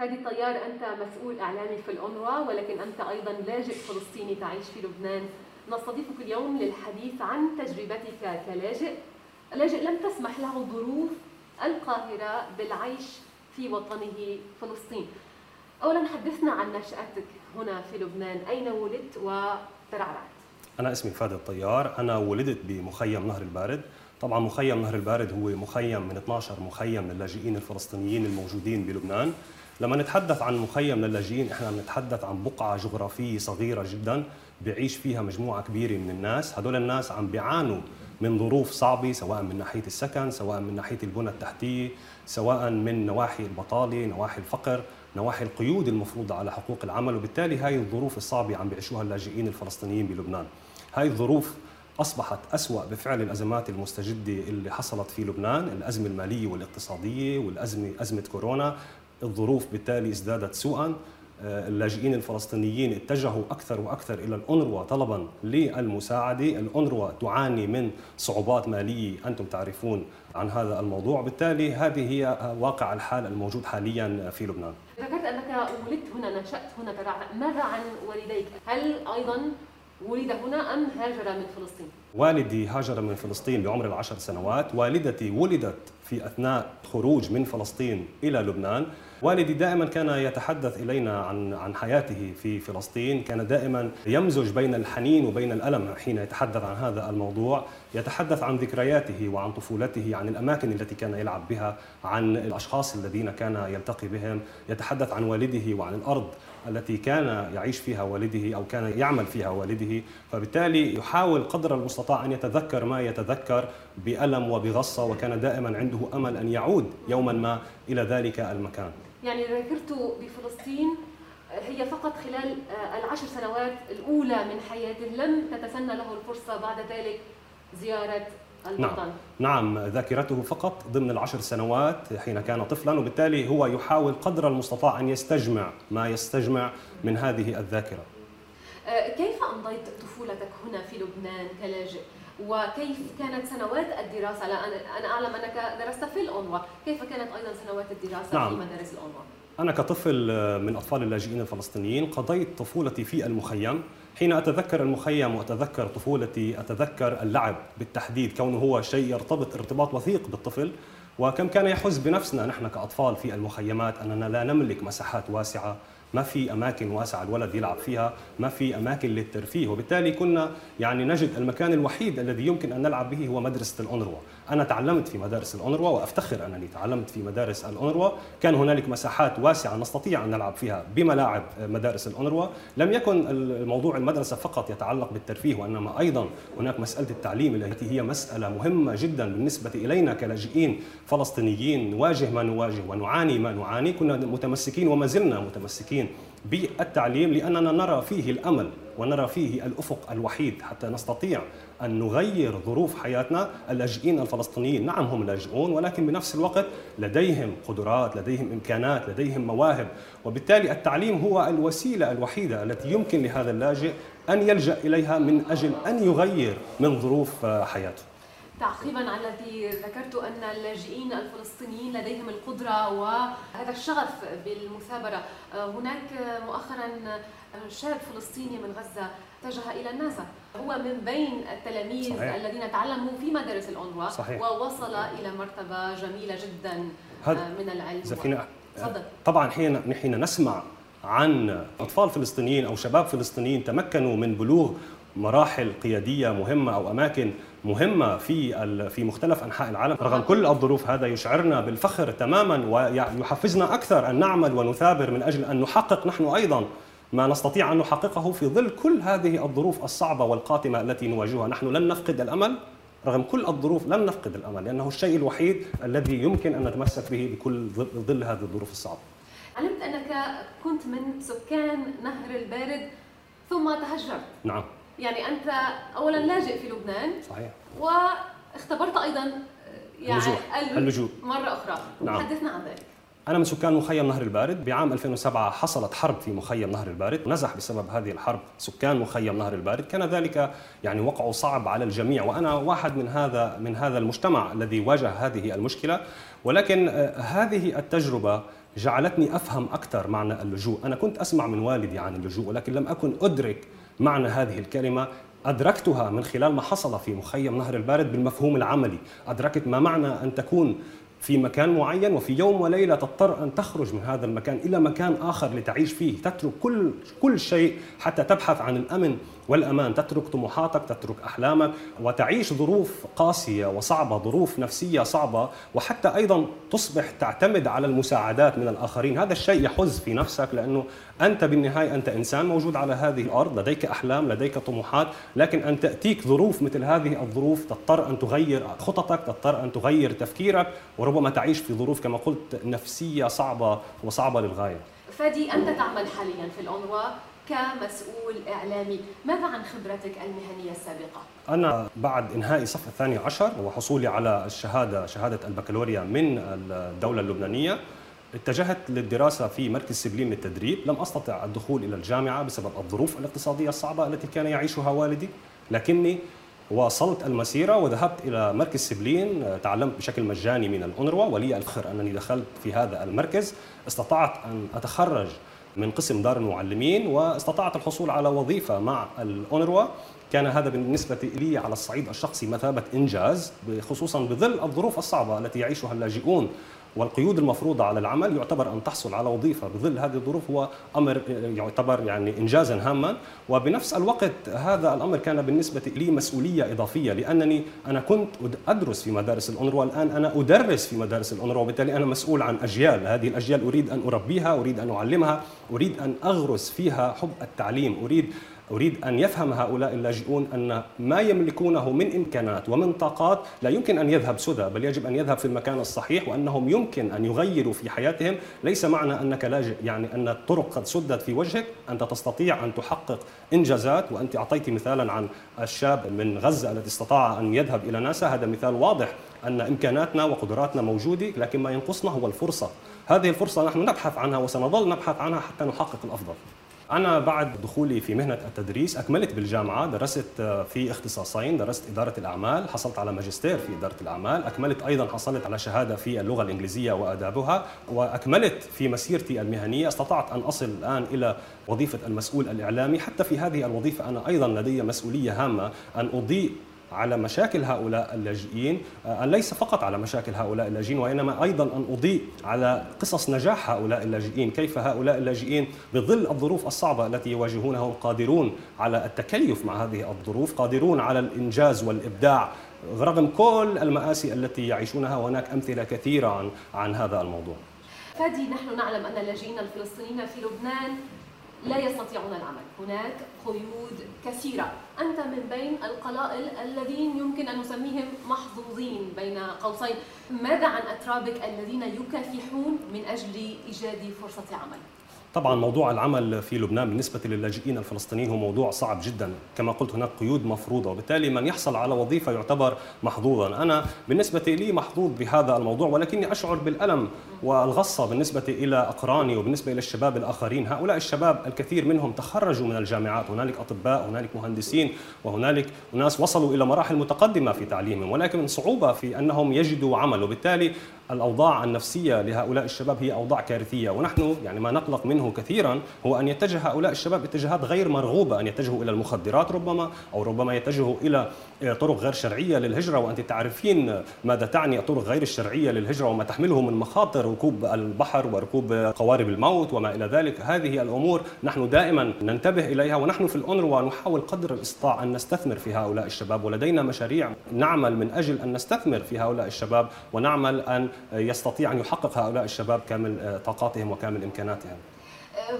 فادي الطيار أنت مسؤول إعلامي في الأونروا ولكن أنت أيضا لاجئ فلسطيني تعيش في لبنان. نستضيفك اليوم للحديث عن تجربتك كلاجئ. لاجئ لم تسمح له ظروف القاهرة بالعيش في وطنه فلسطين. أولا حدثنا عن نشأتك هنا في لبنان. أين ولدت وترعرعت؟ أنا اسمي فادي الطيار. أنا ولدت بمخيم نهر البارد. طبعا مخيم نهر البارد هو مخيم من 12 مخيم للاجئين الفلسطينيين الموجودين بلبنان. لما نتحدث عن مخيم للاجئين إحنا بنتحدث عن بقعة جغرافية صغيرة جدا بيعيش فيها مجموعة كبيرة من الناس. هدول الناس عم بيعانوا من ظروف صعبة سواء من ناحية السكن سواء من ناحية البنى التحتية سواء من نواحي البطالة نواحي الفقر نواحي القيود المفروضة على حقوق العمل. وبالتالي هاي الظروف الصعبة عم بيعيشوها اللاجئين الفلسطينيين بلبنان. هاي الظروف أصبحت أسوأ بفعل الأزمات المستجدة اللي حصلت في لبنان الأزمة المالية والاقتصادية والأزمة أزمة كورونا. الظروف بالتالي ازدادت سوءا آه، اللاجئين الفلسطينيين اتجهوا أكثر وأكثر إلى الأونروا طلبا للمساعدة، الأونروا تعاني من صعوبات مالية أنتم تعرفون عن هذا الموضوع، بالتالي هذه هي واقع الحال الموجود حاليا في لبنان. ذكرت أنك ولدت هنا نشأت هنا ماذا عن والديك؟ هل أيضا ولد هنا أم هاجر من فلسطين؟ والدي هاجر من فلسطين بعمر العشر سنوات. والدتي ولدت في أثناء خروج من فلسطين إلى لبنان. والدي دائما كان يتحدث إلينا عن عن حياته في فلسطين، كان دائما يمزج بين الحنين وبين الألم حين يتحدث عن هذا الموضوع، يتحدث عن ذكرياته وعن طفولته، عن الأماكن التي كان يلعب بها، عن الأشخاص الذين كان يلتقي بهم، يتحدث عن والده وعن الأرض. التي كان يعيش فيها والده أو كان يعمل فيها والده، فبالتالي يحاول قدر المستطاع أن يتذكر ما يتذكر بألم وبغصة وكان دائما عنده أمل أن يعود يوما ما إلى ذلك المكان. يعني ذاكرته بفلسطين هي فقط خلال آه، العشر سنوات الأولى من حياته لم تتسنى له الفرصة بعد ذلك زيارة نعم. نعم ذاكرته فقط ضمن العشر سنوات حين كان طفلا وبالتالي هو يحاول قدر المستطاع أن يستجمع ما يستجمع من هذه الذاكرة آه، كيف أمضيت طفولتك هنا في لبنان كلاجئ؟ وكيف كانت سنوات الدراسة أنا أعلم أنك درست في الأونروا كيف كانت أيضا سنوات الدراسة نعم. في مدارس الأونروا أنا كطفل من أطفال اللاجئين الفلسطينيين قضيت طفولتي في المخيم حين أتذكر المخيم وأتذكر طفولتي أتذكر اللعب بالتحديد كونه هو شيء يرتبط ارتباط وثيق بالطفل. وكم كان يحز بنفسنا نحن كأطفال في المخيمات أننا لا نملك مساحات واسعة. ما في أماكن واسعة الولد يلعب فيها ما في أماكن للترفيه. وبالتالي كنا يعني نجد المكان الوحيد الذي يمكن أن نلعب به هو مدرسة الأونروا. أنا تعلمت في مدارس الأونروا وأفتخر أنني تعلمت في مدارس الأونروا. كان هنالك مساحات واسعة نستطيع أن نلعب فيها بملاعب مدارس الأونروا. لم يكن الموضوع المدرسة فقط يتعلق بالترفيه وإنما أيضا هناك مسألة التعليم التي هي مسألة مهمة جدا بالنسبة إلينا كلاجئين فلسطينيين. نواجه ما نواجه ونعاني ما نعاني. كنا متمسكين وما زلنا متمسكين بالتعليم لأننا نرى فيه الأمل ونرى فيه الأفق الوحيد حتى نستطيع أن نغير ظروف حياتنا. اللاجئين الفلسطينيين نعم هم لاجئون ولكن بنفس الوقت لديهم قدرات لديهم إمكانات لديهم مواهب. وبالتالي التعليم هو الوسيلة الوحيدة التي يمكن لهذا اللاجئ أن يلجأ إليها من أجل أن يغير من ظروف حياته. تعقيبا على الذي ذكرت أن اللاجئين الفلسطينيين لديهم القدرة وهذا الشغف بالمثابرة. هناك مؤخرا شاب فلسطيني من غزة اتجه إلى الناسا هو من بين التلاميذ صحيح. الذين تعلموا في مدارس الأونروا صحيح. ووصل إلى مرتبة جميلة جدا من العلم. زفينة. طبعا حين حين نسمع عن أطفال فلسطينيين أو شباب فلسطينيين تمكنوا من بلوغ مراحل قيادية مهمة أو أماكن مهمة في في مختلف أنحاء العالم. رغم كل الظروف هذا يشعرنا بالفخر تماما ويحفزنا أكثر أن نعمل ونثابر من أجل أن نحقق نحن أيضا ما نستطيع أن نحققه في ظل كل هذه الظروف الصعبة والقاتمة التي نواجهها. نحن لن نفقد الأمل رغم كل الظروف لن نفقد الأمل لأنه الشيء الوحيد الذي يمكن أن نتمسك به بكل ظل هذه الظروف الصعبة. علمت أنك كنت من سكان نهر البارد ثم تهجرت. نعم. يعني أنت اولا لاجئ في لبنان صحيح. واختبرت أيضا يعني اللجوء مرة أخرى. نعم. حدثنا عن ذلك. أنا من سكان مخيم نهر البارد. بعام 2007 حصلت حرب في مخيم نهر البارد. نزح بسبب هذه الحرب سكان مخيم نهر البارد. كان ذلك يعني وقع صعب على الجميع وأنا واحد من هذا من هذا المجتمع الذي واجه هذه المشكلة. ولكن آه، هذه التجربة جعلتني أفهم أكثر معنى اللجوء، أنا كنت أسمع من والدي عن اللجوء ولكن لم أكن أدرك معنى هذه الكلمة أدركتها من خلال ما حصل في مخيم نهر البارد بالمفهوم العملي. أدركت ما معنى أن تكون في مكان معين وفي يوم وليلة تضطر أن تخرج من هذا المكان إلى مكان آخر لتعيش فيه، تترك كل كل شيء حتى تبحث عن الأمن والأمان، تترك طموحاتك، تترك أحلامك وتعيش ظروف قاسية وصعبة، ظروف نفسية صعبة وحتى أيضا تصبح تعتمد على المساعدات من الآخرين، هذا الشيء يحز في نفسك لأنه أنت بالنهاية أنت إنسان موجود على هذه الأرض، لديك أحلام، لديك طموحات، لكن أن تأتيك ظروف مثل هذه الظروف تضطر أن تغير خططك، تضطر أن تغير تفكيرك وربما تعيش في ظروف كما قلت نفسية صعبة وصعبة للغاية. فادي أنت تعمل حاليا في الأونروا كمسؤول إعلامي. ماذا عن خبرتك المهنية السابقة؟ أنا بعد إنهاء صف الثاني عشر وحصولي على الشهادة شهادة البكالوريا من الدولة اللبنانية اتجهت للدراسة في مركز سبلين للتدريب. لم أستطع الدخول إلى الجامعة بسبب الظروف الاقتصادية الصعبة التي كان يعيشها والدي. لكني واصلت المسيرة وذهبت إلى مركز سبلين تعلمت بشكل مجاني من الأونروا. ولي الفخر أنني دخلت في هذا المركز. استطعت أن أتخرج من قسم دار المعلمين واستطعت الحصول على وظيفة مع الأونروا كان هذا بالنسبة لي على الصعيد الشخصي مثابة إنجاز خصوصا بظل الظروف الصعبة التي يعيشها اللاجئون والقيود المفروضة على العمل. يعتبر أن تحصل على وظيفة بظل هذه الظروف هو أمر يعتبر يعني إنجازا هاما. وبنفس الوقت هذا الأمر كان بالنسبة لي مسؤولية إضافية لأنني أنا كنت أدرس في مدارس الأونروا والآن أنا أدرس في مدارس الأونروا وبالتالي أنا مسؤول عن أجيال. هذه الأجيال أريد أن أربيها أريد أن أعلمها أريد أن أغرس فيها حب التعليم أريد أريد أن يفهم هؤلاء اللاجئون أن ما يملكونه من إمكانات ومن طاقات لا يمكن أن يذهب سدى بل يجب أن يذهب في المكان الصحيح وأنهم يمكن أن يغيروا في حياتهم. ليس معنى أنك لاجئ يعني أن الطرق قد سدت في وجهك أنت تستطيع أن تحقق إنجازات. وأنت أعطيت مثالا عن الشاب من غزة الذي استطاع أن يذهب إلى ناسا. هذا مثال واضح أن إمكاناتنا وقدراتنا موجودة لكن ما ينقصنا هو الفرصة. هذه الفرصة نحن نبحث عنها وسنظل نبحث عنها حتى نحقق الأفضل. أنا بعد دخولي في مهنة التدريس أكملت بالجامعة درست في اختصاصين درست إدارة الأعمال حصلت على ماجستير في إدارة الأعمال أكملت أيضا حصلت على شهادة في اللغة الإنجليزية وآدابها وأكملت في مسيرتي المهنية. استطعت أن أصل الآن إلى وظيفة المسؤول الإعلامي. حتى في هذه الوظيفة أنا أيضا لدي مسؤولية هامة. أن أضيء على مشاكل هؤلاء اللاجئين آه، ليس فقط على مشاكل هؤلاء اللاجئين وإنما أيضا أن أضيء على قصص نجاح هؤلاء اللاجئين كيف هؤلاء اللاجئين بظل الظروف الصعبة التي يواجهونها قادرون على التكيف مع هذه الظروف قادرون على الإنجاز والإبداع رغم كل المآسي التي يعيشونها وهناك أمثلة كثيرة عن, عن هذا الموضوع. فادي نحن نعلم أن اللاجئين الفلسطينيين في لبنان لا يستطيعون العمل. هناك قيود كثيرة. أنت من بين القلائل الذين يمكن أن نسميهم محظوظين بين قوسين. ماذا عن أترابك الذين يكافحون من أجل إيجاد فرصة عمل؟ طبعا موضوع العمل في لبنان بالنسبة للاجئين الفلسطينيين هو موضوع صعب جدا. كما قلت هناك قيود مفروضة وبالتالي من يحصل على وظيفة يعتبر محظوظا. أنا بالنسبة لي محظوظ بهذا الموضوع ولكني أشعر بالألم والغصة بالنسبة إلى أقراني وبالنسبة إلى الشباب الآخرين. هؤلاء الشباب الكثير منهم تخرجوا من الجامعات هنالك أطباء هنالك مهندسين وهنالك ناس وصلوا إلى مراحل متقدمة في تعليمهم ولكن صعوبة في أنهم يجدوا عمل. وبالتالي الأوضاع النفسية لهؤلاء الشباب هي أوضاع كارثية ونحن يعني ما نقلق منه كثيرا هو أن يتجه هؤلاء الشباب اتجاهات غير مرغوبة أن يتجهوا إلى المخدرات ربما أو ربما يتجهوا إلى طرق غير شرعية للهجرة. وأنت تعرفين ماذا تعني الطرق غير الشرعية للهجرة وما تحمله من مخاطر ركوب البحر وركوب قوارب الموت وما إلى ذلك. هذه الأمور نحن دائما ننتبه إليها ونحن في الأونروا نحاول قدر الاستطاع أن نستثمر في هؤلاء الشباب. ولدينا مشاريع نعمل من أجل أن نستثمر في هؤلاء الشباب ونعمل أن يستطيع أن يحقق هؤلاء الشباب كامل طاقاتهم وكامل إمكاناتهم.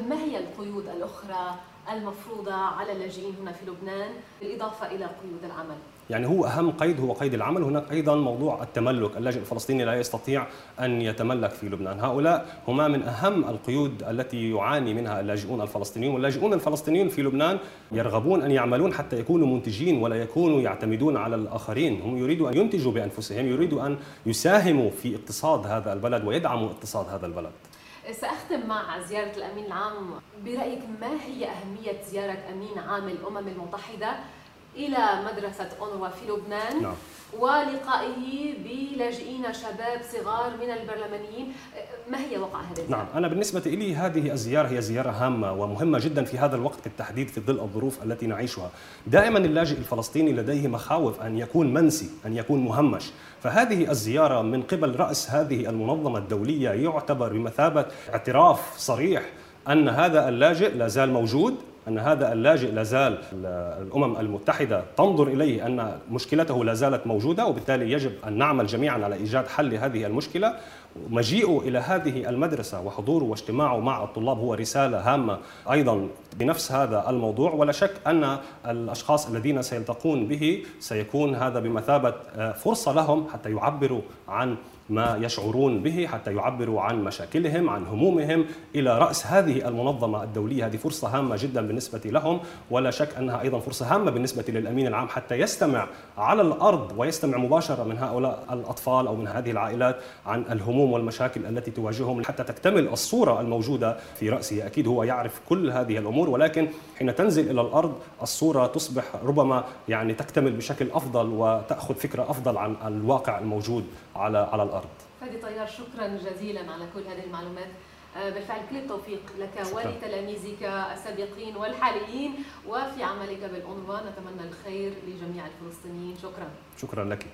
ما هي القيود الأخرى المفروضة على اللاجئين هنا في لبنان بالإضافة إلى قيود العمل؟ يعني هو أهم قيد هو قيد العمل. هناك أيضا موضوع التملك. اللاجئ الفلسطيني لا يستطيع أن يتملك في لبنان. هؤلاء هما من أهم القيود التي يعاني منها اللاجئون الفلسطينيون. واللاجئون الفلسطينيون في لبنان يرغبون أن يعملون حتى يكونوا منتجين ولا يكونوا يعتمدون على الآخرين. هم يريدوا أن ينتجوا بأنفسهم يريدوا أن يساهموا في اقتصاد هذا البلد ويدعموا اقتصاد هذا البلد. سأختم مع زيارة الأمين العام. برأيك ما هي أهمية زيارة أمين عام الأمم المتحدة إلى مدرسة أونروا في لبنان نعم. ولقائه بلاجئين شباب صغار من البرلمانيين. ما هي وقع هذه نعم أنا بالنسبة لي هذه الزيارة هي زيارة هامة ومهمة جدا في هذا الوقت بالتحديد في ظل الظروف التي نعيشها. دائما اللاجئ الفلسطيني لديه مخاوف أن يكون منسي أن يكون مهمش. فهذه الزيارة من قبل رأس هذه المنظمة الدولية يعتبر بمثابة اعتراف صريح أن هذا اللاجئ لا زال موجود. أن هذا اللاجئ لا زال الأمم المتحدة تنظر إليه أن مشكلته لا زالت موجودة وبالتالي يجب أن نعمل جميعا على إيجاد حل لهذه المشكلة. مجيئه إلى هذه المدرسة وحضوره واجتماعه مع الطلاب هو رسالة هامة أيضا بنفس هذا الموضوع. ولا شك أن الأشخاص الذين سيلتقون به سيكون هذا بمثابة فرصة لهم حتى يعبروا عن ما يشعرون به حتى يعبروا عن مشاكلهم عن همومهم إلى رأس هذه المنظمة الدولية. هذه فرصة هامة جدا بالنسبة لهم ولا شك أنها أيضا فرصة هامة بالنسبة للأمين العام حتى يستمع على الأرض ويستمع مباشرة من هؤلاء الأطفال أو من هذه العائلات عن الهموم والمشاكل التي تواجههم حتى تكتمل الصورة الموجودة في رأسه. أكيد هو يعرف كل هذه الأمور ولكن حين تنزل إلى الأرض الصورة تصبح ربما يعني تكتمل بشكل أفضل وتأخذ فكرة أفضل عن الواقع الموجود على على الأرض. فادي طيار شكرا جزيلا على كل هذه المعلومات. آه، بالفعل كل التوفيق لك ولتلاميذك السابقين والحاليين وفي عملك بالأونروا نتمنى الخير لجميع الفلسطينيين. شكرا. شكرا لك.